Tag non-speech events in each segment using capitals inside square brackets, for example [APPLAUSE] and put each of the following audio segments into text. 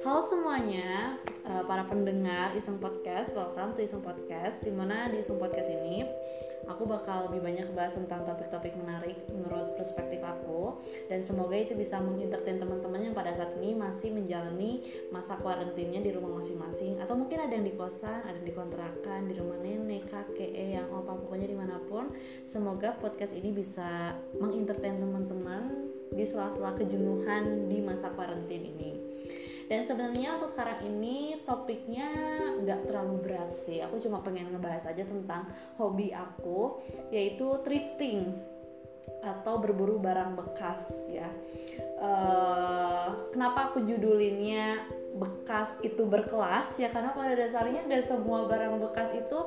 Halo semuanya, uh, para pendengar Iseng Podcast, welcome to Iseng Podcast. Di mana di Iseng Podcast ini, aku bakal lebih banyak bahas tentang topik-topik menarik menurut perspektif aku, dan semoga itu bisa mengentertain teman-teman yang pada saat ini masih menjalani masa kuarantinnya di rumah masing-masing, atau mungkin ada yang di kosan, ada yang di kontrakan, di rumah nenek, kakek, eyang, opa, pokoknya di mana pun. Semoga podcast ini bisa mengentertain teman-teman di sela-sela kejenuhan di masa kuarantin ini dan sebenarnya untuk sekarang ini topiknya nggak terlalu berat sih. Aku cuma pengen ngebahas aja tentang hobi aku yaitu thrifting atau berburu barang bekas ya. Uh, kenapa aku judulinnya bekas itu berkelas? Ya karena pada dasarnya gak semua barang bekas itu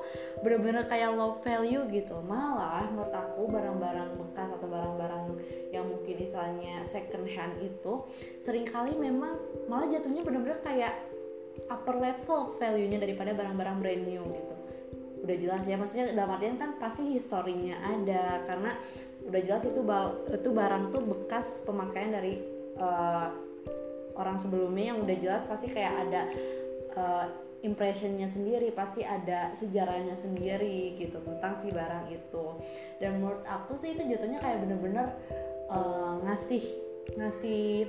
bener-bener kayak low value gitu. Malah menurut aku barang-barang bekas atau barang-barang yang mungkin misalnya second hand itu sering kali memang malah jatuhnya bener-bener kayak upper level value-nya daripada barang-barang brand new gitu. Udah jelas ya maksudnya dalam artian kan pasti historinya ada karena udah jelas itu itu barang tuh bekas pemakaian dari uh, orang sebelumnya yang udah jelas pasti kayak ada uh, impressionnya sendiri pasti ada sejarahnya sendiri gitu tentang si barang itu. Dan menurut aku sih itu jatuhnya kayak bener-bener uh, ngasih ngasih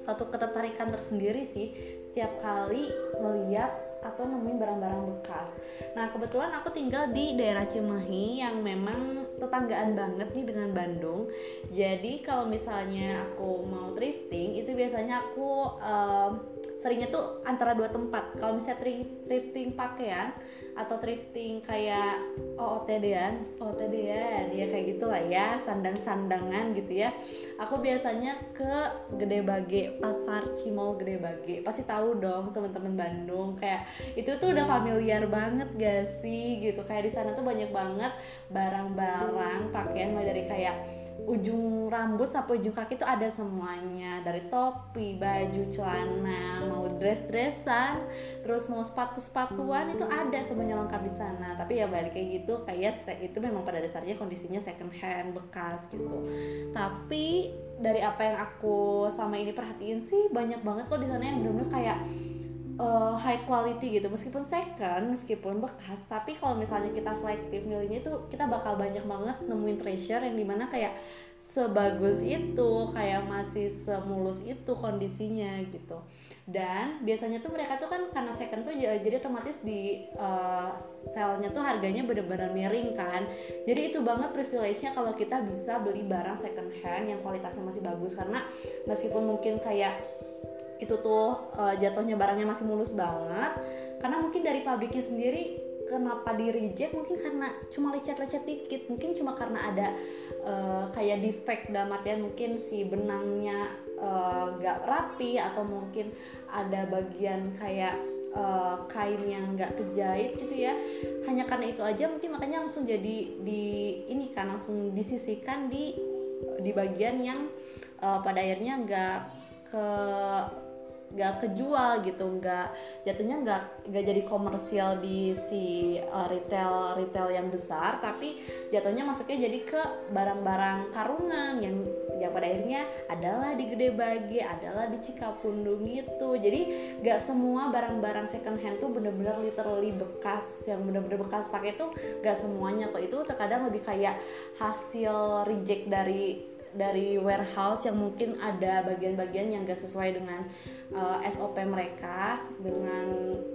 suatu ketertarikan tersendiri sih. Setiap kali ngeliat atau nemuin barang-barang bekas. Nah kebetulan aku tinggal di daerah Cimahi yang memang tetanggaan banget nih dengan Bandung. Jadi kalau misalnya aku mau thrifting itu biasanya aku um, seringnya tuh antara dua tempat. Kalau misalnya thrifting pakaian atau thrifting kayak OOTD-an OOTD-an ya kayak gitulah ya sandang-sandangan gitu ya. Aku biasanya ke Gede Bage pasar Cimol Gede Bage. Pasti tahu dong teman-teman Bandung kayak itu tuh udah familiar banget gak sih gitu. Kayak di sana tuh banyak banget barang-barang pakaian mulai dari kayak ujung rambut sampai ujung kaki itu ada semuanya dari topi, baju, celana, mau dress-dressan, terus mau sepatu-sepatuan itu ada semuanya lengkap di sana. Tapi ya balik kayak gitu kayak itu memang pada dasarnya kondisinya second hand bekas gitu. Tapi dari apa yang aku sama ini perhatiin sih banyak banget kok di sana yang benar-benar kayak uh, high quality gitu. Meskipun second meskipun bekas tapi kalau misalnya kita selektif milihnya itu kita bakal banyak banget nemuin treasure yang di mana kayak sebagus itu kayak masih semulus itu kondisinya gitu. Dan biasanya tuh mereka tuh kan karena second tuh jadi otomatis di uh, selnya tuh harganya bener-bener miring kan. Jadi itu banget privilege-nya kalau kita bisa beli barang second hand yang kualitasnya masih bagus. Karena meskipun mungkin kayak itu tuh uh, jatuhnya barangnya masih mulus banget. Karena mungkin dari pabriknya sendiri kenapa di reject? Mungkin karena cuma lecet-lecet dikit. Mungkin cuma karena ada uh, kayak defect dalam artian mungkin si benangnya uh, gak rapi atau mungkin ada bagian kayak uh, kain yang nggak kejahit gitu ya. Hanya karena itu aja mungkin makanya langsung jadi di ini kan langsung disisihkan di di bagian yang uh, pada akhirnya nggak ke nggak kejual gitu nggak jatuhnya nggak nggak jadi komersial di si uh, retail retail yang besar tapi jatuhnya masuknya jadi ke barang-barang karungan yang yang pada akhirnya adalah di Gede Bagi adalah di Cikapundung gitu. Jadi nggak semua barang-barang second hand tuh bener-bener literally bekas yang bener-bener bekas pakai tuh nggak semuanya kok. Itu terkadang lebih kayak hasil reject dari dari warehouse yang mungkin ada bagian-bagian yang gak sesuai dengan uh, eh, SOP mereka dengan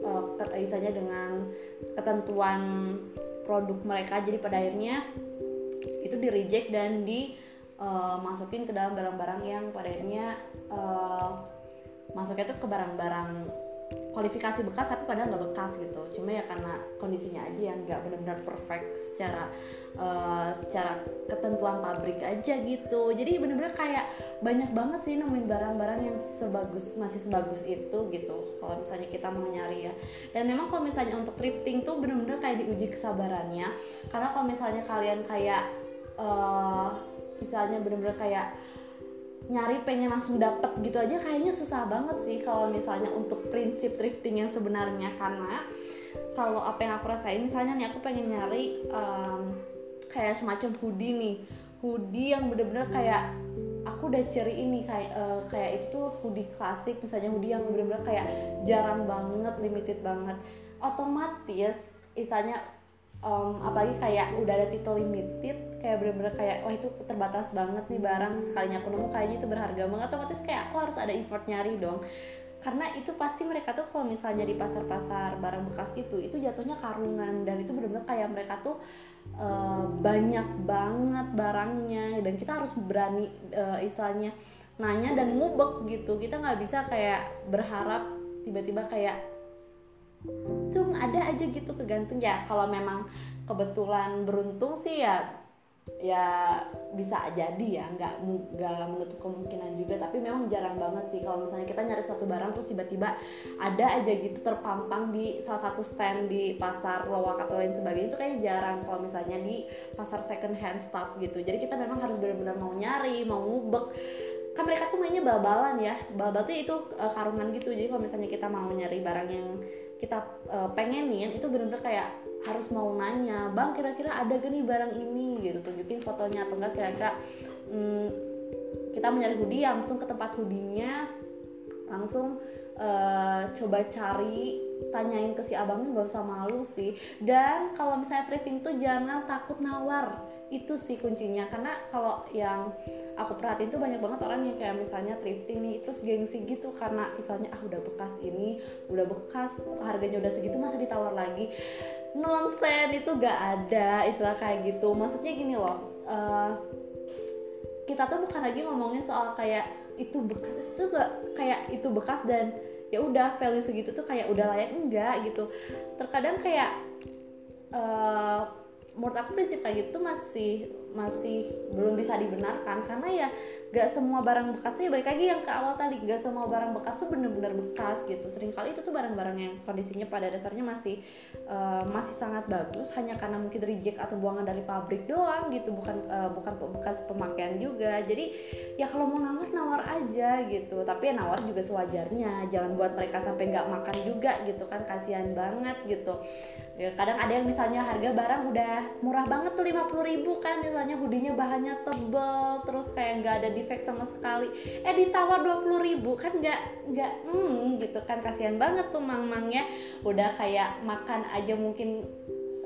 uh, dengan ketentuan produk mereka. Jadi pada akhirnya itu di reject dan dimasukin uh, ke dalam barang-barang yang pada akhirnya uh, masuknya tuh ke barang-barang kualifikasi bekas tapi padahal nggak bekas gitu. Cuma ya karena kondisinya aja yang nggak benar-benar perfect secara uh, secara ketentuan pabrik aja gitu. Jadi bener-bener kayak banyak banget sih nemuin barang-barang yang sebagus masih sebagus itu gitu. Kalau misalnya kita mau nyari ya. Dan memang kalau misalnya untuk thrifting tuh bener-bener kayak diuji kesabarannya. Karena kalau misalnya kalian kayak uh, misalnya bener-bener kayak nyari pengen langsung dapet gitu aja kayaknya susah banget sih kalau misalnya untuk prinsip thrifting yang sebenarnya. Karena kalau apa yang aku rasain misalnya nih aku pengen nyari um, kayak semacam hoodie nih. Hoodie yang bener-bener kayak aku udah ciri ini kayak uh, kayak itu tuh hoodie klasik misalnya hoodie yang bener-bener kayak jarang banget limited banget. Otomatis misalnya um, apalagi kayak udah ada titel limited kayak bener-bener kayak wah itu terbatas banget nih barang sekalinya aku nemu kayaknya itu berharga banget. Otomatis kayak aku harus ada effort nyari dong. Karena itu pasti mereka tuh kalau misalnya di pasar-pasar barang bekas gitu itu jatuhnya karungan. Dan itu bener-bener kayak mereka tuh uh, banyak banget barangnya. Dan kita harus berani uh, istilahnya nanya dan ngubek gitu. Kita nggak bisa kayak berharap tiba-tiba kayak tung ada aja gitu kegantung. Ya kalau memang kebetulan beruntung sih ya ya bisa jadi ya. Nggak nggak menutup kemungkinan juga. Tapi memang jarang banget sih. Kalau misalnya kita nyari suatu barang terus tiba-tiba ada aja gitu terpampang di salah satu stand di pasar lowak atau lain sebagainya itu kayak jarang. Kalau misalnya di pasar second hand stuff gitu. Jadi kita memang harus benar-benar mau nyari mau ngubek. Kan mereka tuh mainnya bal-balan ya. Bal-bal tuh itu uh, karungan gitu. Jadi kalau misalnya kita mau nyari barang yang kita uh, pengenin itu benar-benar kayak harus mau nanya bang kira-kira ada gak nih barang ini? Gitu tunjukin fotonya atau enggak kira-kira hmm, kita mencari hoodie langsung ke tempat hoodie-nya langsung uh, coba cari tanyain ke si abangnya nggak usah malu sih. Dan kalau misalnya thrifting tuh jangan takut nawar itu sih kuncinya. Karena kalau yang aku perhatiin tuh banyak banget orang yang kayak misalnya thrifting nih terus gengsi gitu. Karena misalnya ah udah bekas ini udah bekas harganya udah segitu masa ditawar lagi. Nonsen itu gak ada istilah kayak gitu. Maksudnya gini loh uh, kita tuh bukan lagi ngomongin soal kayak itu bekas itu gak kayak itu bekas dan ya udah value segitu tuh kayak udah layak enggak gitu. Terkadang kayak uh, menurut aku prinsip kayak gitu masih masih belum bisa dibenarkan. Karena ya gak semua barang bekas tuh ya balik lagi yang ke awal tadi gak semua barang bekas tuh bener-bener bekas gitu. Seringkali itu tuh barang-barang yang kondisinya pada dasarnya masih uh, masih sangat bagus hanya karena mungkin reject atau buangan dari pabrik doang gitu bukan uh, bukan bekas pemakaian juga. Jadi ya kalau mau nawar nawar aja gitu. Tapi ya nawar juga sewajarnya jangan buat mereka sampai nggak makan juga gitu kan kasihan banget gitu. Ya kadang ada yang misalnya harga barang udah murah banget tuh 50 ribu kan misalnya hoodie bahannya tebel terus kayak nggak ada defect sama sekali. Eh ditawar 20 ribu kan nggak nggak hmm gitu kan. Kasihan banget tuh mang-mangnya. Udah kayak makan aja mungkin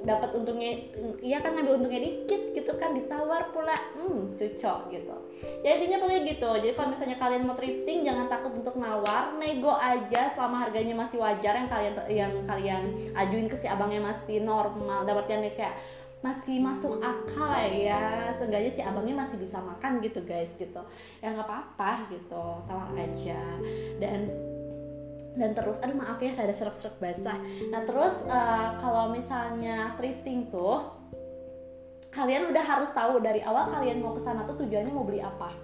dapat untungnya iya kan ngambil untungnya dikit gitu kan ditawar pula. Hmm cocok gitu. Ya intinya pokoknya gitu. Jadi kalau misalnya kalian mau thrifting jangan takut untuk nawar. Nego aja selama harganya masih wajar yang kalian yang kalian ajuin ke si abangnya masih normal. Dapat yang kayak masih masuk akal ya. Seenggaknya si abangnya masih bisa makan gitu guys gitu. Ya nggak apa-apa gitu. Tawar aja. Dan dan terus aduh maaf ya ada serak-serak basah. Nah terus uh, kalau misalnya thrifting tuh kalian udah harus tahu dari awal kalian mau ke sana tuh tujuannya mau beli apa.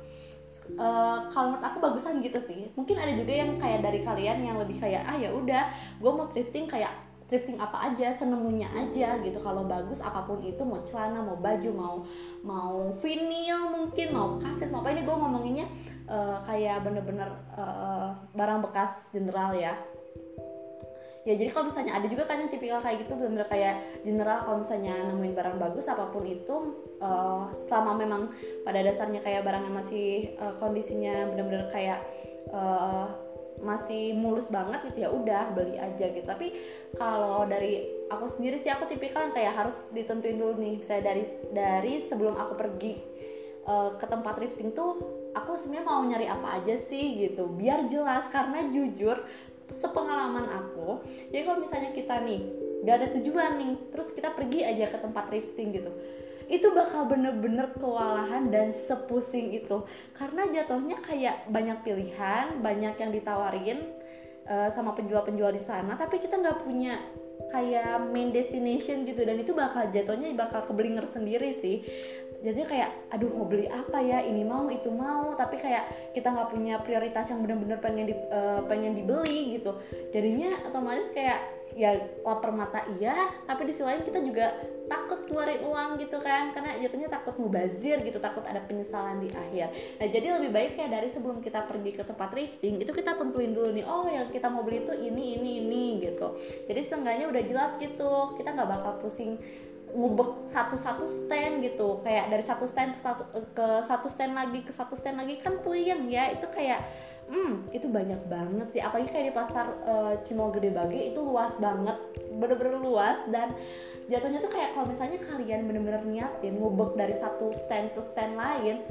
Uh, kalau menurut aku bagusan gitu sih. Mungkin ada juga yang kayak dari kalian yang lebih kayak ah ya udah gue mau thrifting kayak thrifting apa aja senemunya aja gitu. Kalau bagus apa pun itu mau celana mau baju mau mau vinyl mungkin mau kaset mau apa. Ini gue ngomonginnya uh, kayak bener-bener uh, barang bekas general ya. Ya jadi kalau misalnya ada juga kan yang tipikal kayak gitu bener-bener kayak general. Kalau misalnya nemuin barang bagus apa pun itu uh, selama memang pada dasarnya kayak barang yang masih uh, kondisinya bener-bener kayak uh, masih mulus banget gitu ya udah beli aja gitu. Tapi kalau dari aku sendiri sih aku tipikal yang kayak harus ditentuin dulu nih. Saya dari dari sebelum aku pergi uh, ke tempat thrifting tuh aku sebenarnya mau nyari apa aja sih gitu biar jelas. Karena jujur sepengalaman aku jadi kalau misalnya kita nih gak ada tujuan nih terus kita pergi aja ke tempat thrifting gitu itu bakal bener-bener kewalahan dan sepusing itu. Karena jatuhnya kayak banyak pilihan banyak yang ditawarin uh, sama penjual-penjual di sana tapi kita nggak punya kayak main destination gitu. Dan itu bakal jatuhnya bakal keblinger sendiri sih jadi kayak aduh mau beli apa ya? Ini mau itu mau. Tapi kayak kita nggak punya prioritas yang bener-bener pengen di, uh, pengen dibeli gitu. Jadinya otomatis kayak ya lapar mata iya tapi di sisi lain kita juga takut keluarin uang gitu kan. Karena jatuhnya takut mubazir gitu takut ada penyesalan di akhir. Nah jadi lebih baik ya dari sebelum kita pergi ke tempat thrifting itu kita tentuin dulu nih oh yang kita mau beli itu ini ini ini gitu. Jadi seenggaknya udah jelas gitu kita nggak bakal pusing ngubek satu-satu stand gitu. Kayak dari satu stand ke satu ke satu stand lagi ke satu stand lagi kan puyeng ya. Itu kayak hmm itu banyak banget sih. Apalagi kayak di pasar uh, Cimol Gede Bage itu luas banget. Bener-bener luas dan jatuhnya tuh kayak kalau misalnya kalian bener-bener niatin ngubek dari satu stand ke stand lain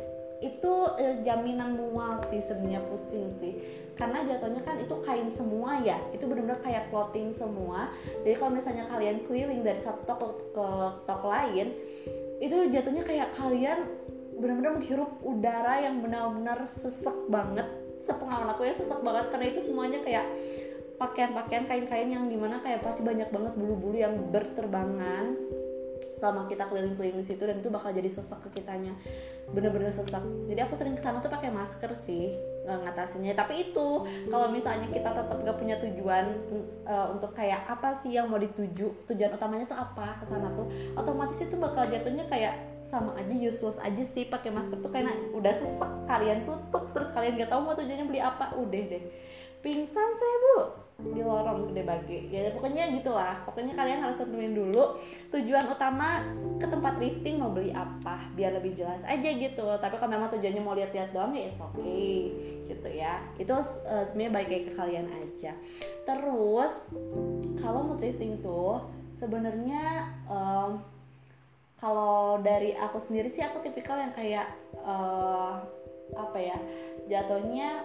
itu uh, jaminan mual sih sebenarnya pusing sih karena jatuhnya kan itu kain semua ya. Itu bener-bener kayak clothing semua. Jadi kalau misalnya kalian keliling dari satu toko ke toko lain itu jatuhnya kayak kalian benar-benar menghirup udara yang benar-benar sesek banget. Sepengalaman aku ya sesak banget. Karena itu semuanya kayak pakaian-pakaian kain-kain yang di mana kayak pasti banyak banget bulu-bulu yang berterbangan selama kita keliling-keliling situ. Dan itu bakal jadi sesak ke kitanya. Bener-bener sesak jadi aku sering ke sana tuh pakai masker sih ngatasinnya. Tapi itu kalau misalnya kita tetap gak punya tujuan uh, untuk kayak apa sih yang mau dituju tujuan utamanya tuh apa ke sana tuh otomatis itu bakal jatuhnya kayak sama aja useless aja sih pakai masker tuh karena udah sesek kalian tutup terus kalian gak tahu mau tujuannya beli apa. Udah deh. Pingsan saya bu di lorong gede bagi. Ya pokoknya gitulah. Pokoknya kalian harus tentuin dulu tujuan utama ke tempat lifting mau beli apa biar lebih jelas aja gitu. Tapi kalau memang tujuannya mau lihat-lihat doang ya it's okay gitu ya. Itu uh, sebenarnya balik ke kalian aja. Terus kalau mau thrifting tuh sebenarnya um, kalau dari aku sendiri sih aku tipikal yang kayak uh, apa ya jatuhnya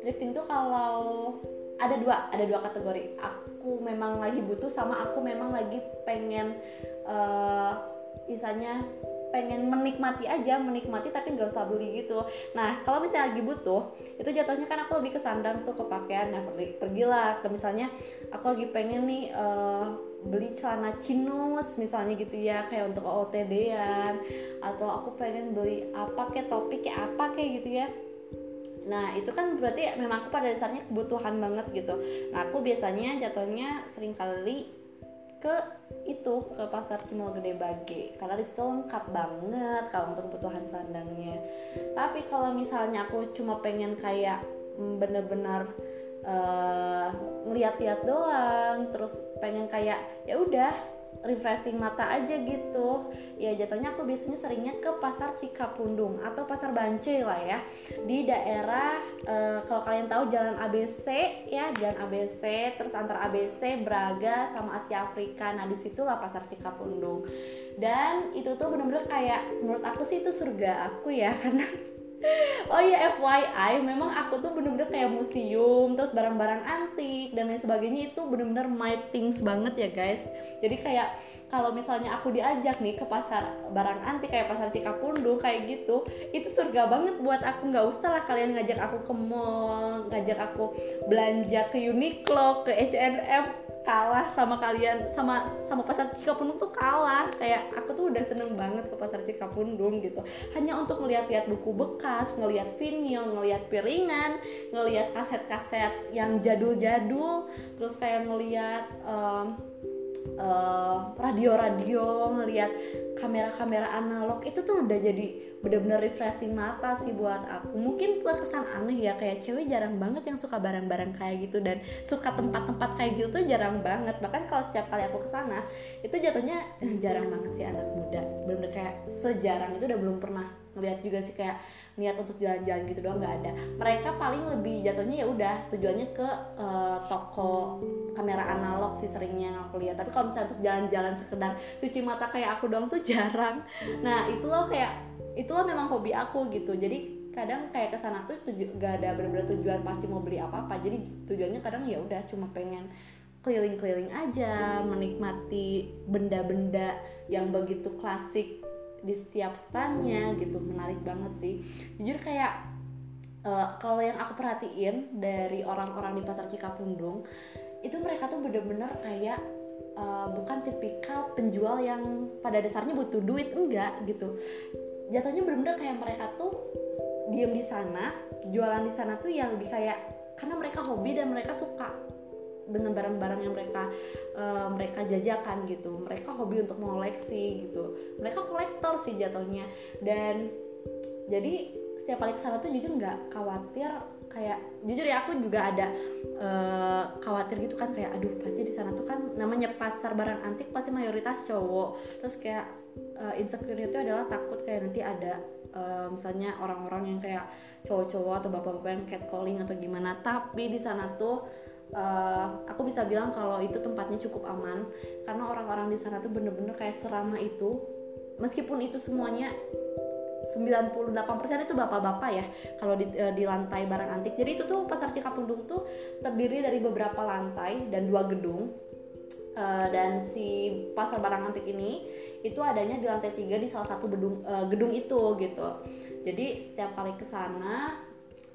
drifting tuh kalau ada dua ada dua kategori. Aku memang lagi butuh sama aku memang lagi pengen uh, misalnya pengen menikmati aja menikmati tapi nggak usah beli gitu. Nah kalau misalnya lagi butuh itu jatuhnya kan aku lebih kesandang tuh ke pakaian. Nah pergi pergilah ke misalnya aku lagi pengen nih uh, beli celana chinos misalnya gitu ya kayak untuk OOTD-an atau aku pengen beli apa kayak topik kayak apa kayak gitu ya Nah itu kan berarti memang aku pada dasarnya kebutuhan banget gitu. Nah aku biasanya jatuhnya sering kali ke itu ke pasar Cimol Gede Bage. Karena di situ lengkap banget kalau untuk kebutuhan sandangnya. Tapi kalau misalnya aku cuma pengen kayak mm, bener-bener uh, ngeliat-liat doang terus pengen kayak ya udah refreshing mata aja gitu. Ya jatuhnya aku biasanya seringnya ke pasar Cikapundung atau pasar Bancai lah ya. Di daerah uh, kalau kalian tahu jalan ABC ya jalan ABC terus antara ABC Braga sama Asia Afrika. Nah di situlah pasar Cikapundung. Dan itu tuh bener-bener kayak menurut aku sih itu surga aku ya [LAUGHS] karena oh iya FYI memang aku tuh bener-bener kayak museum terus barang-barang antik dan lain sebagainya itu bener-bener my things banget ya guys. Jadi kayak kalau misalnya aku diajak nih ke pasar barang antik kayak pasar Cikapundung kayak gitu itu surga banget buat aku. Nggak usah lah kalian ngajak aku ke mall ngajak aku belanja ke Uniqlo ke H&M kalah sama kalian sama sama pasar Cikapundung tuh kalah. Kayak aku tuh udah seneng banget ke pasar Cikapundung gitu. Hanya untuk ngeliat-liat buku bekas ngeliat vinil ngeliat piringan ngeliat kaset-kaset yang jadul-jadul terus kayak ngeliat um, uh, radio-radio ngeliat kamera-kamera analog itu tuh udah jadi bener-bener refreshing mata sih buat aku. Mungkin terkesan aneh ya kayak cewek jarang banget yang suka barang-barang kayak gitu dan suka tempat-tempat kayak gitu tuh jarang banget. Bahkan kalau setiap kali aku ke sana itu jatuhnya eh, jarang banget sih anak muda. Bener-bener kayak sejarang itu udah belum pernah ngeliat juga sih kayak niat untuk jalan-jalan gitu doang nggak ada. Mereka paling lebih jatuhnya ya udah tujuannya ke uh, toko kamera analog sih seringnya yang aku lihat. Tapi kalau misalnya untuk jalan-jalan sekedar cuci mata kayak aku doang tuh jarang. Nah itu loh kayak itulah memang hobi aku gitu. Jadi kadang kayak ke sana tuh tuju, gak ada benar-benar tujuan pasti mau beli apa-apa. Jadi tujuannya kadang ya udah cuma pengen keliling-keliling aja menikmati benda-benda yang begitu klasik di setiap standnya gitu. Menarik banget sih. Jujur kayak uh, kalau yang aku perhatiin dari orang-orang di pasar Cikapundung itu mereka tuh bener-bener kayak uh, bukan tipikal penjual yang pada dasarnya butuh duit enggak gitu. Jatuhnya bener-bener kayak mereka tuh diem di sana jualan di sana tuh ya lebih kayak karena mereka hobi dan mereka suka dengan barang-barang yang mereka uh, mereka jajakan gitu. Mereka hobi untuk mengoleksi gitu. Mereka kolektor sih jatuhnya. Dan jadi setiap kali ke sana tuh jujur nggak khawatir kayak jujur ya aku juga ada uh, khawatir gitu kan kayak aduh pasti di sana tuh kan namanya pasar barang antik pasti mayoritas cowok. Terus kayak uh, insecure itu adalah takut kayak nanti ada uh, misalnya orang-orang yang kayak cowok-cowok atau bapak-bapak yang catcalling atau gimana. Tapi di sana tuh uh, aku bisa bilang kalau itu tempatnya cukup aman. Karena orang-orang di sana tuh bener-bener kayak seramah itu. Meskipun itu semuanya 98% itu bapak-bapak ya kalau di, eh, di lantai barang antik. Jadi itu tuh pasar Cikapundung tuh terdiri dari beberapa lantai dan dua gedung. Uh, dan si pasar barang antik ini itu adanya di lantai tiga di salah satu gedung uh, gedung itu gitu. Jadi setiap kali ke sana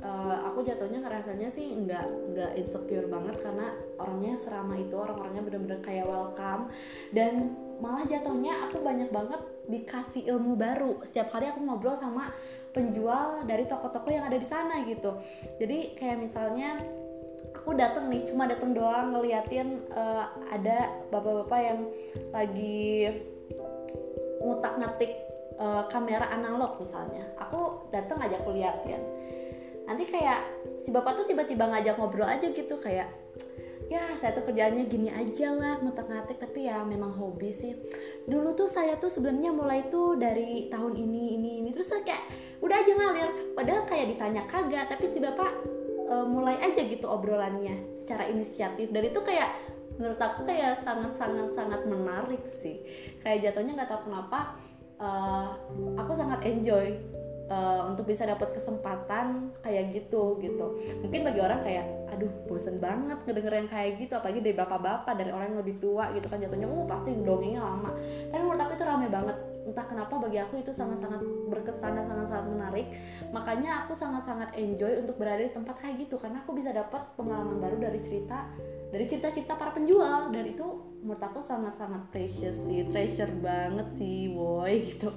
uh, aku jatuhnya ngerasanya sih nggak nggak insecure banget karena orangnya serama itu orang-orangnya bener-bener kayak welcome dan malah jatuhnya aku banyak banget dikasih ilmu baru. Setiap kali aku ngobrol sama penjual dari toko-toko yang ada di sana gitu. Jadi kayak misalnya aku dateng nih cuma dateng doang ngeliatin uh, ada bapak-bapak yang lagi ngutak ngatik uh, kamera analog misalnya. Aku dateng aja aku liatin nanti kayak si bapak tuh tiba-tiba ngajak ngobrol aja gitu kayak ya saya tuh kerjaannya gini aja lah ngotak ngatik tapi ya memang hobi sih. Dulu tuh saya tuh sebenarnya mulai tuh dari tahun ini ini ini. Terus kayak udah aja ngalir. Padahal kayak ditanya kagak tapi si bapak uh, mulai aja gitu obrolannya secara inisiatif. Dan itu kayak menurut aku kayak sangat sangat sangat menarik sih. Kayak jatuhnya nggak tahu kenapa uh, aku sangat enjoy uh, untuk bisa dapat kesempatan kayak gitu gitu. Mungkin bagi orang kayak aduh bosen banget ngedenger yang kayak gitu apalagi dari bapak-bapak dari orang yang lebih tua gitu kan jatuhnya oh pasti dongengnya lama. Tapi menurut aku itu rame banget. Entah kenapa bagi aku itu sangat-sangat berkesan dan sangat-sangat menarik. Makanya aku sangat-sangat enjoy untuk berada di tempat kayak gitu karena aku bisa dapat pengalaman baru dari cerita dari cerita-cerita para penjual. Dan itu menurut aku sangat-sangat precious sih treasure banget sih boy [LAUGHS] gitu.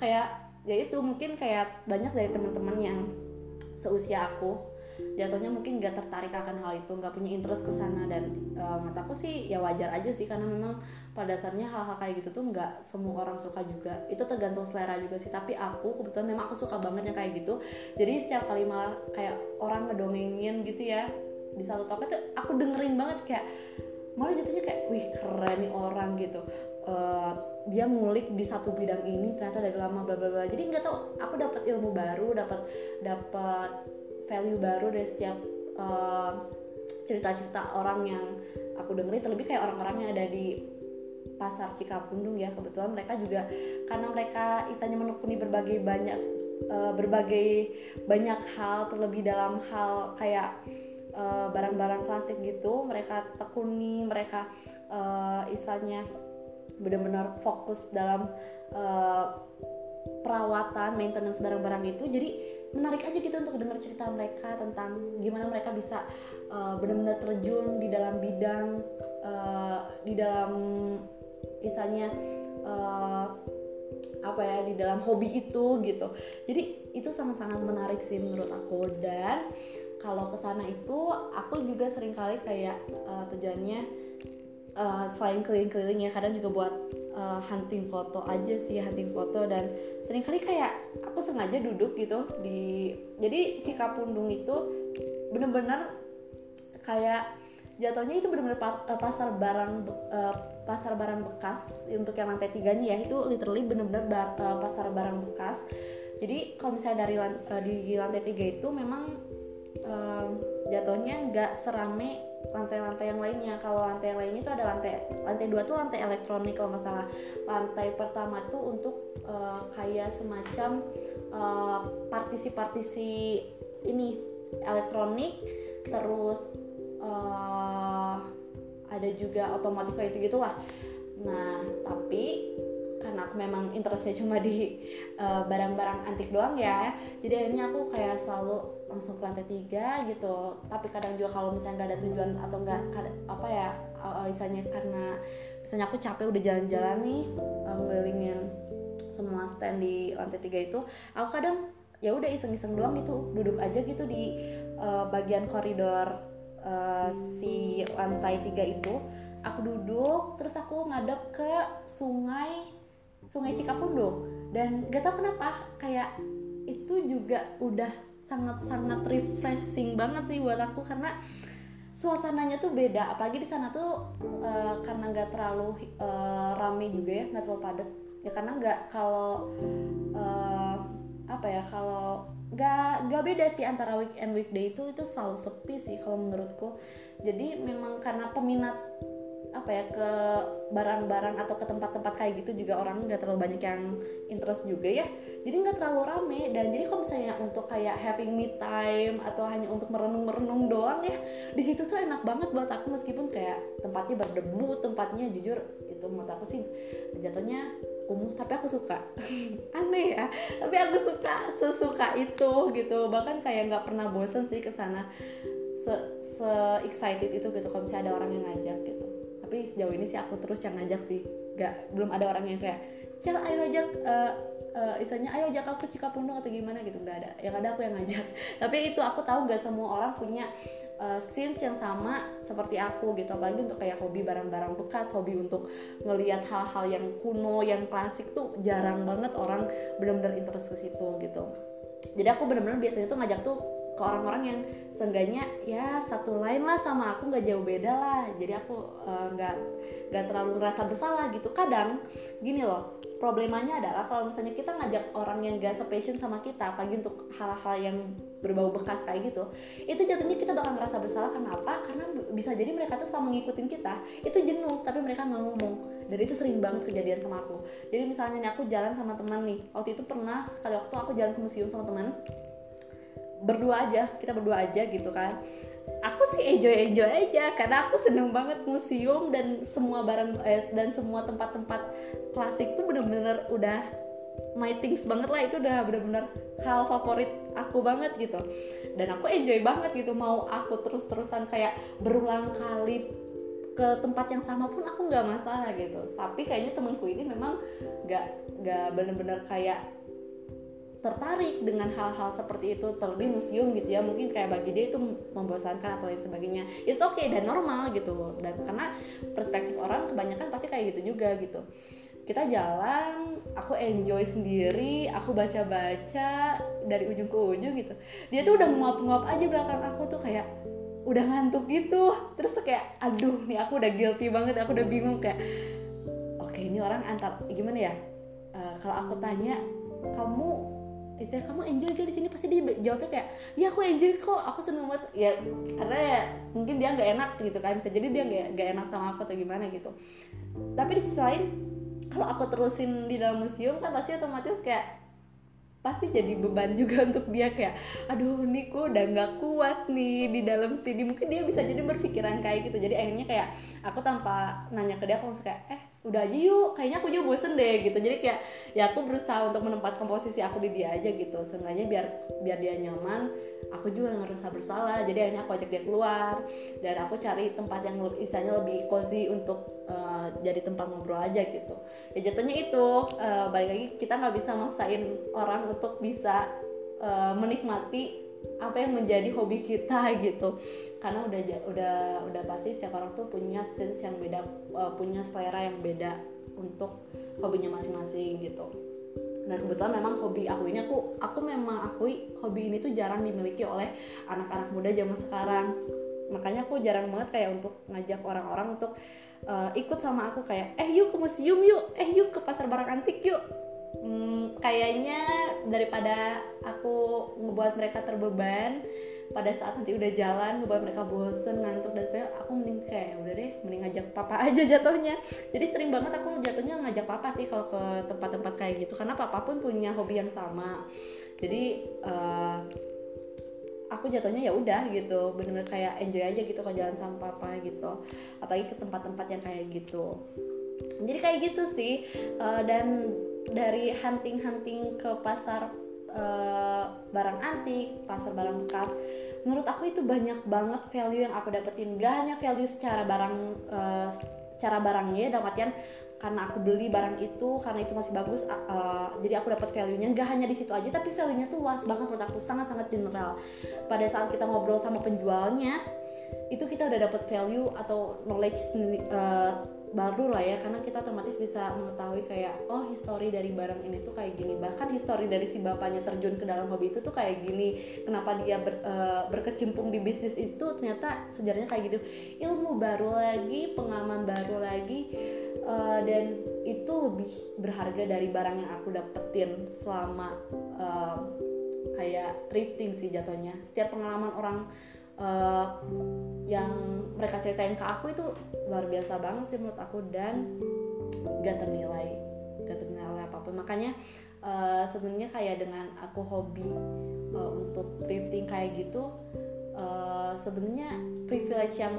Kayak ya itu mungkin kayak banyak dari teman-teman yang seusia aku jatuhnya mungkin gak tertarik akan hal itu nggak punya interest ke sana. Dan uh, menurut sih ya wajar aja sih karena memang pada dasarnya hal-hal kayak gitu tuh nggak semua orang suka juga. Itu tergantung selera juga sih tapi aku kebetulan memang aku suka banget yang kayak gitu. Jadi setiap kali malah kayak orang ngedongengin gitu ya di satu toko itu aku dengerin banget kayak malah jatuhnya kayak wih keren nih orang gitu. Uh, dia ngulik di satu bidang ini ternyata dari lama bla bla bla. Jadi nggak tahu aku dapat ilmu baru dapat dapat value baru dari setiap uh, cerita-cerita orang yang aku dengerin. Terlebih kayak orang-orang yang ada di pasar Cikapundung ya kebetulan mereka juga karena mereka isanya menekuni berbagai banyak uh, berbagai banyak hal terlebih dalam hal kayak barang-barang uh, klasik gitu mereka tekuni mereka uh, isanya benar-benar fokus dalam uh, perawatan maintenance barang-barang itu. Jadi menarik aja gitu untuk dengar cerita mereka tentang gimana mereka bisa uh, benar-benar terjun di dalam bidang uh, di dalam misalnya uh, apa ya di dalam hobi itu gitu. Jadi itu sangat-sangat menarik sih menurut aku. Dan kalau ke sana itu aku juga sering kali kayak uh, tujuannya uh, selain keliling-keliling ya kadang juga buat uh, hunting foto aja sih hunting foto dan sering kali kayak aku sengaja duduk gitu di jadi Cikapundung itu bener-bener kayak jatuhnya itu bener-bener eh, pasar barang uh, pasar barang bekas untuk yang lantai tiganya ya itu literally bener-bener bar, uh, pasar barang bekas. Jadi kalau misalnya dari uh, di lantai tiga itu memang uh, jatuhnya nggak serame lantai-lantai yang lainnya. Kalau lantai yang lainnya itu ada lantai lantai dua tuh lantai elektronik kalau nggak salah. Lantai pertama tuh untuk uh, kayak semacam uh, partisi-partisi ini elektronik. Terus uh, ada juga otomotif kayak gitu gitulah nah tapi karena aku memang interestnya cuma di barang-barang uh, barang -barang antik doang ya jadi akhirnya aku kayak selalu langsung ke lantai tiga gitu. Tapi kadang juga kalau misalnya nggak ada tujuan atau nggak apa ya misalnya karena misalnya aku capek udah jalan-jalan nih uh, ngelilingin semua stand di lantai tiga itu aku kadang ya udah iseng-iseng doang gitu duduk aja gitu di uh, bagian koridor uh, si lantai tiga itu. Aku duduk terus aku ngadep ke sungai sungai Cikapundung. Dan gak tau kenapa kayak itu juga udah sangat-sangat refreshing banget sih buat aku karena suasananya tuh beda. Apalagi di sana tuh uh, karena nggak terlalu uh, rame juga ya nggak terlalu padat. Ya karena nggak kalau uh, apa ya kalau nggak nggak beda sih antara weekend weekday itu itu selalu sepi sih kalau menurutku. Jadi memang karena peminat apa ya ke barang-barang atau ke tempat-tempat kayak gitu juga orang nggak terlalu banyak yang interest juga ya. Jadi nggak terlalu rame. Dan jadi kalau misalnya untuk kayak having me time atau hanya untuk merenung-merenung doang ya di situ tuh enak banget buat aku meskipun kayak tempatnya berdebu tempatnya jujur itu menurut aku sih jatuhnya kumuh tapi aku suka. [LAUGHS] Aneh ya tapi aku suka sesuka itu gitu. Bahkan kayak nggak pernah bosen sih ke sana. Se, se excited itu gitu kalau misalnya ada orang yang ngajak gitu tapi sejauh ini sih aku terus yang ngajak sih. Nggak belum ada orang yang kayak Cel ayo ajak uh, uh, istilahnya ayo ajak aku Cikapundung atau gimana gitu. Nggak ada. Yang ada aku yang ngajak. [LAUGHS] Tapi itu aku tahu nggak semua orang punya uh, scenes yang sama seperti aku gitu. Apalagi untuk kayak hobi barang-barang bekas hobi untuk ngelihat hal-hal yang kuno yang klasik tuh jarang banget orang benar-benar interest ke situ gitu. Jadi aku benar-benar biasanya tuh ngajak tuh ke orang-orang yang seenggaknya ya satu lain lah sama aku nggak jauh beda lah. Jadi aku eh, nggak uh, nggak terlalu ngerasa bersalah gitu. Kadang gini loh problemanya adalah kalau misalnya kita ngajak orang yang gak sepassion sama kita pagi untuk hal-hal yang berbau bekas kayak gitu itu jatuhnya kita bakal merasa bersalah. Kenapa? Karena bisa jadi mereka tuh selama ngikutin kita itu jenuh tapi mereka nggak ngomong. Dan itu sering banget kejadian sama aku. Jadi misalnya nih aku jalan sama teman nih. Waktu itu pernah sekali waktu aku jalan ke museum sama teman berdua aja kita berdua aja gitu kan. Aku sih enjoy enjoy aja karena aku seneng banget museum dan semua barang eh, dan semua tempat-tempat klasik tuh bener-bener udah my things banget lah. Itu udah bener-bener hal favorit aku banget gitu. Dan aku enjoy banget gitu mau aku terus-terusan kayak berulang kali ke tempat yang sama pun aku nggak masalah gitu. Tapi kayaknya temenku ini memang nggak nggak bener-bener kayak tertarik dengan hal-hal seperti itu terlebih museum gitu ya. Mungkin kayak bagi dia itu membosankan atau lain sebagainya. It's okay dan normal gitu dan karena perspektif orang kebanyakan pasti kayak gitu juga gitu. Kita jalan aku enjoy sendiri aku baca-baca dari ujung ke ujung gitu. Dia tuh udah nguap-nguap aja belakang aku tuh kayak udah ngantuk gitu. Terus kayak aduh nih aku udah guilty banget aku udah bingung. Kayak oke okay, ini orang antar gimana ya? Uh, kalau aku tanya kamu itu kamu enjoy gak di sini. Pasti dia jawabnya kayak ya aku enjoy kok. Aku seneng banget. Ya karena ya mungkin dia nggak enak gitu kan. Bisa jadi dia nggak nggak enak sama aku atau gimana gitu. Tapi di sisi lain kalau aku terusin di dalam museum kan pasti otomatis kayak pasti jadi beban juga [LAUGHS] untuk dia kayak aduh nih kok udah nggak kuat nih di dalam sini. Mungkin dia bisa jadi berpikiran kayak gitu. Jadi akhirnya kayak aku tanpa nanya ke dia aku langsung kayak eh udah aja yuk kayaknya aku juga bosen deh gitu. Jadi kayak ya aku berusaha untuk menempatkan posisi aku di dia aja gitu. Seenggaknya biar biar dia nyaman aku juga ngerasa bersalah. Jadi akhirnya aku ajak dia keluar dan aku cari tempat yang istilahnya lebih cozy untuk uh, jadi tempat ngobrol aja gitu. Ya jatuhnya itu uh, balik lagi kita nggak bisa maksain orang untuk bisa uh, menikmati apa yang menjadi hobi kita [LAUGHS] gitu. Karena udah udah udah pasti setiap orang tuh punya sense yang beda uh, punya selera yang beda untuk hobinya masing-masing gitu. Nah kebetulan memang hobi aku ini aku aku memang akui hobi ini tuh jarang dimiliki oleh anak-anak muda zaman sekarang. Makanya aku jarang banget kayak untuk ngajak orang-orang untuk uh, ikut sama aku kayak eh yuk ke museum yuk eh yuk ke pasar barang antik yuk hmm, kayaknya daripada aku ngebuat mereka terbeban pada saat nanti udah jalan ngebuat mereka bosen ngantuk dan sebagainya aku mending kayak udah deh mending ngajak papa [LAUGHS] aja jatuhnya. Jadi sering banget aku jatuhnya ngajak papa sih kalau ke tempat-tempat kayak gitu karena papa pun punya hobi yang sama. Jadi uh, aku jatuhnya ya udah gitu bener-bener kayak enjoy aja gitu kalau jalan sama papa gitu apalagi ke tempat-tempat yang kayak gitu. Jadi kayak gitu sih uh, dan dari hunting-hunting ke pasar uh, barang antik, pasar barang bekas, menurut aku itu banyak banget value yang aku dapetin. Gak hanya value secara barang uh, secara barangnya, dalam artian karena aku beli barang itu karena itu masih bagus uh, jadi aku dapat value-nya gak hanya di situ aja tapi value-nya tuh luas banget menurut aku sangat-sangat general pada saat kita ngobrol sama penjualnya itu kita udah dapat value atau knowledge uh, baru lah ya karena kita otomatis bisa mengetahui kayak oh histori dari barang ini tuh kayak gini. Bahkan histori dari si bapaknya terjun ke dalam hobi itu tuh kayak gini. Kenapa dia ber, uh, berkecimpung di bisnis itu ternyata sejarahnya kayak gitu. Ilmu baru lagi pengalaman baru lagi uh, dan itu lebih berharga dari barang yang aku dapetin selama uh, kayak thrifting sih jatuhnya. Setiap pengalaman orang uh, yang mereka ceritain ke aku itu luar biasa banget sih menurut aku dan gak ternilai gak ternilai apa pun. Makanya uh, sebenarnya kayak dengan aku hobi uh, untuk thrifting kayak gitu uh, sebenarnya privilege yang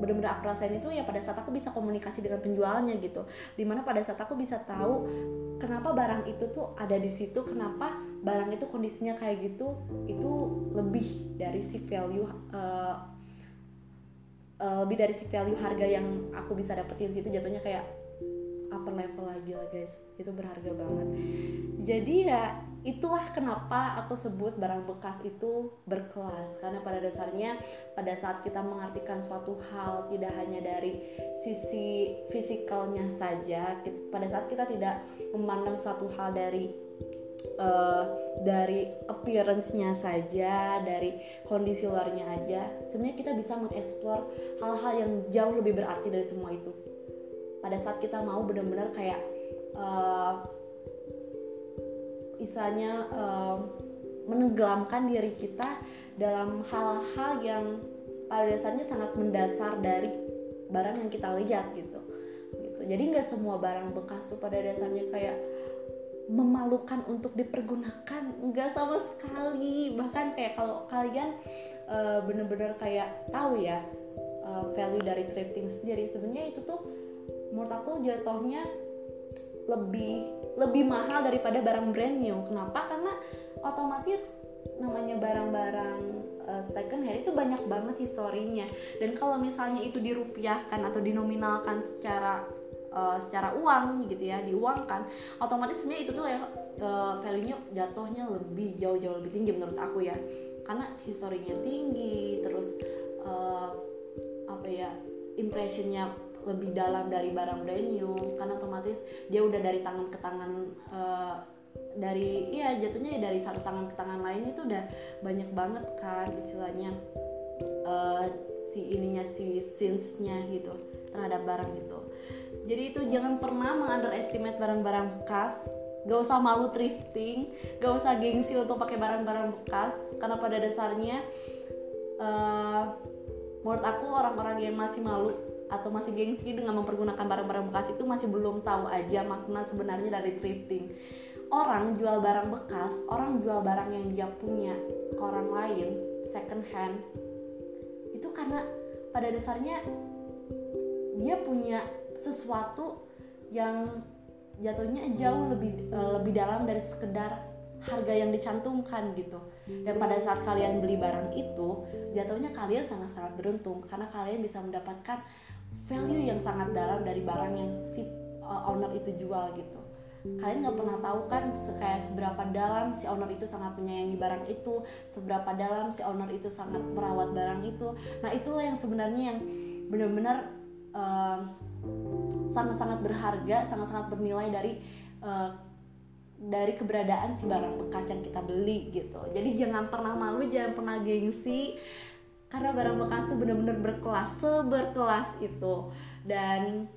benar-benar aku rasain itu ya pada saat aku bisa komunikasi dengan penjualnya gitu. Di mana pada saat aku bisa tahu kenapa barang itu tuh ada di situ kenapa barang itu kondisinya kayak gitu itu lebih dari si value uh, uh, lebih dari si value harga yang aku bisa dapetin situ jatuhnya kayak upper level lagi lah guys. Itu berharga banget. Jadi ya itulah kenapa aku sebut barang bekas itu berkelas. Karena pada dasarnya pada saat kita mengartikan suatu hal tidak hanya dari sisi fisikalnya saja pada saat kita tidak memandang suatu hal dari uh, dari appearance-nya saja, dari kondisi luarnya aja, sebenarnya kita bisa mengeksplor hal-hal yang jauh lebih berarti dari semua itu. Pada saat kita mau benar-benar kayak uh, um, menenggelamkan diri kita dalam hal-hal yang pada dasarnya sangat mendasar dari barang yang kita lihat gitu gitu jadi nggak semua barang bekas tuh pada dasarnya kayak memalukan untuk dipergunakan nggak sama sekali bahkan kayak kalau kalian uh, bener-bener kayak tahu ya uh, value dari thrifting sendiri sebenarnya itu tuh menurut aku jatuhnya lebih lebih mahal daripada barang brand new. Kenapa? Karena otomatis namanya barang-barang uh, second hand itu banyak banget historinya. Dan kalau misalnya itu dirupiahkan atau dinominalkan secara uh, secara uang gitu ya, diuangkan, otomatis sebenarnya itu tuh ya uh, value-nya jatuhnya lebih jauh-jauh lebih tinggi menurut aku ya. Karena historinya tinggi, terus uh, apa ya impressionnya lebih dalam dari barang brand new karena otomatis dia udah dari tangan ke tangan uh, dari iya jatuhnya dari satu tangan ke tangan lain itu udah banyak banget kan istilahnya uh, si ininya si sinsnya gitu terhadap barang itu jadi itu jangan pernah mengunderestimate barang-barang bekas gak usah malu thrifting gak usah gengsi untuk pakai barang-barang bekas karena pada dasarnya uh, menurut aku orang-orang yang masih malu atau masih gengsi dengan mempergunakan barang-barang bekas itu masih belum tahu aja makna sebenarnya dari thrifting. Orang jual barang bekas, orang jual barang yang dia punya ke orang lain, second hand, itu karena pada dasarnya dia punya sesuatu yang jatuhnya jauh lebih uh, lebih dalam dari sekedar harga yang dicantumkan gitu. Dan pada saat kalian beli barang itu jatuhnya kalian sangat-sangat beruntung karena kalian bisa mendapatkan value yang sangat dalam dari barang yang si uh, owner itu jual gitu. Kalian nggak pernah tahu kan kayak seberapa dalam si owner itu sangat menyayangi barang itu seberapa dalam si owner itu sangat merawat barang itu. Nah itulah yang sebenarnya yang benar-benar uh, sangat-sangat berharga sangat-sangat bernilai dari uh, dari keberadaan si barang bekas yang kita beli gitu. Jadi jangan pernah malu jangan pernah gengsi karena barang bekas tuh bener-bener berkelas seberkelas itu. Dan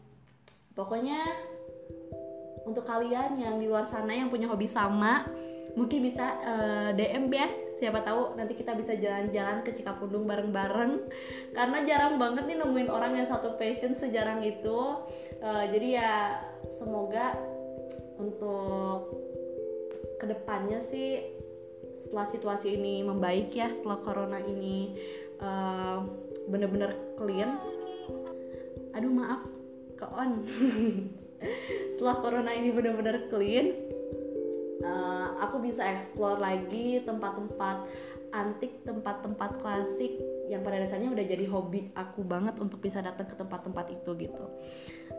pokoknya untuk kalian yang di luar sana yang punya hobi sama mungkin bisa uh, eh, DM ya siapa tahu nanti kita bisa jalan-jalan ke Cikapundung bareng-bareng. Karena jarang banget nih nemuin orang yang satu passion sejarang itu. Uh, jadi ya semoga untuk ke depannya sih setelah situasi ini membaik ya setelah corona ini uh, bener-bener clean. Aduh maaf ke on. [LAUGHS] Setelah corona ini bener-bener clean uh, aku bisa explore lagi tempat-tempat antik tempat-tempat klasik yang pada dasarnya udah jadi hobi aku banget untuk bisa datang ke tempat-tempat itu gitu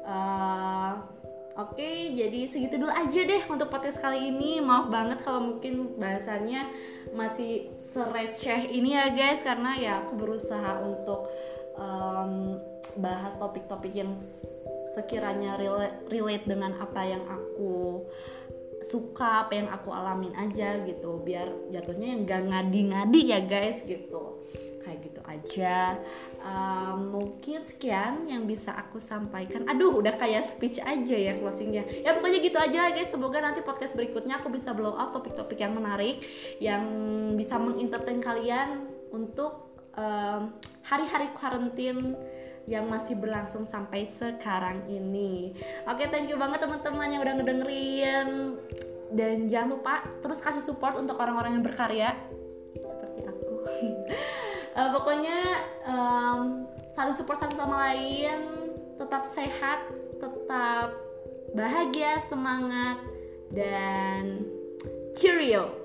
uh, Oke, jadi segitu dulu aja deh untuk podcast kali ini. Maaf banget kalau mungkin bahasannya masih sereceh ini ya guys, karena ya aku berusaha untuk um, bahas topik-topik yang sekiranya relate dengan apa yang aku suka apa yang aku alamin aja gitu. Biar jatuhnya yang gak ngadi-ngadi ya guys gitu. Kayak gitu aja. Um, mungkin sekian yang bisa aku sampaikan. Aduh udah kayak speech aja ya closingnya. Ya pokoknya gitu aja guys. Semoga nanti podcast berikutnya aku bisa blow up topik-topik yang menarik yang bisa mengentertain kalian untuk um, hari-hari karantin yang masih berlangsung sampai sekarang ini. Oke, thank you banget teman-teman yang udah ngedengerin dan jangan lupa terus kasih support untuk orang-orang yang berkarya seperti aku. uh, [LAUGHS] pokoknya um, saling support satu sama lain, tetap sehat, tetap bahagia, semangat dan cheerio.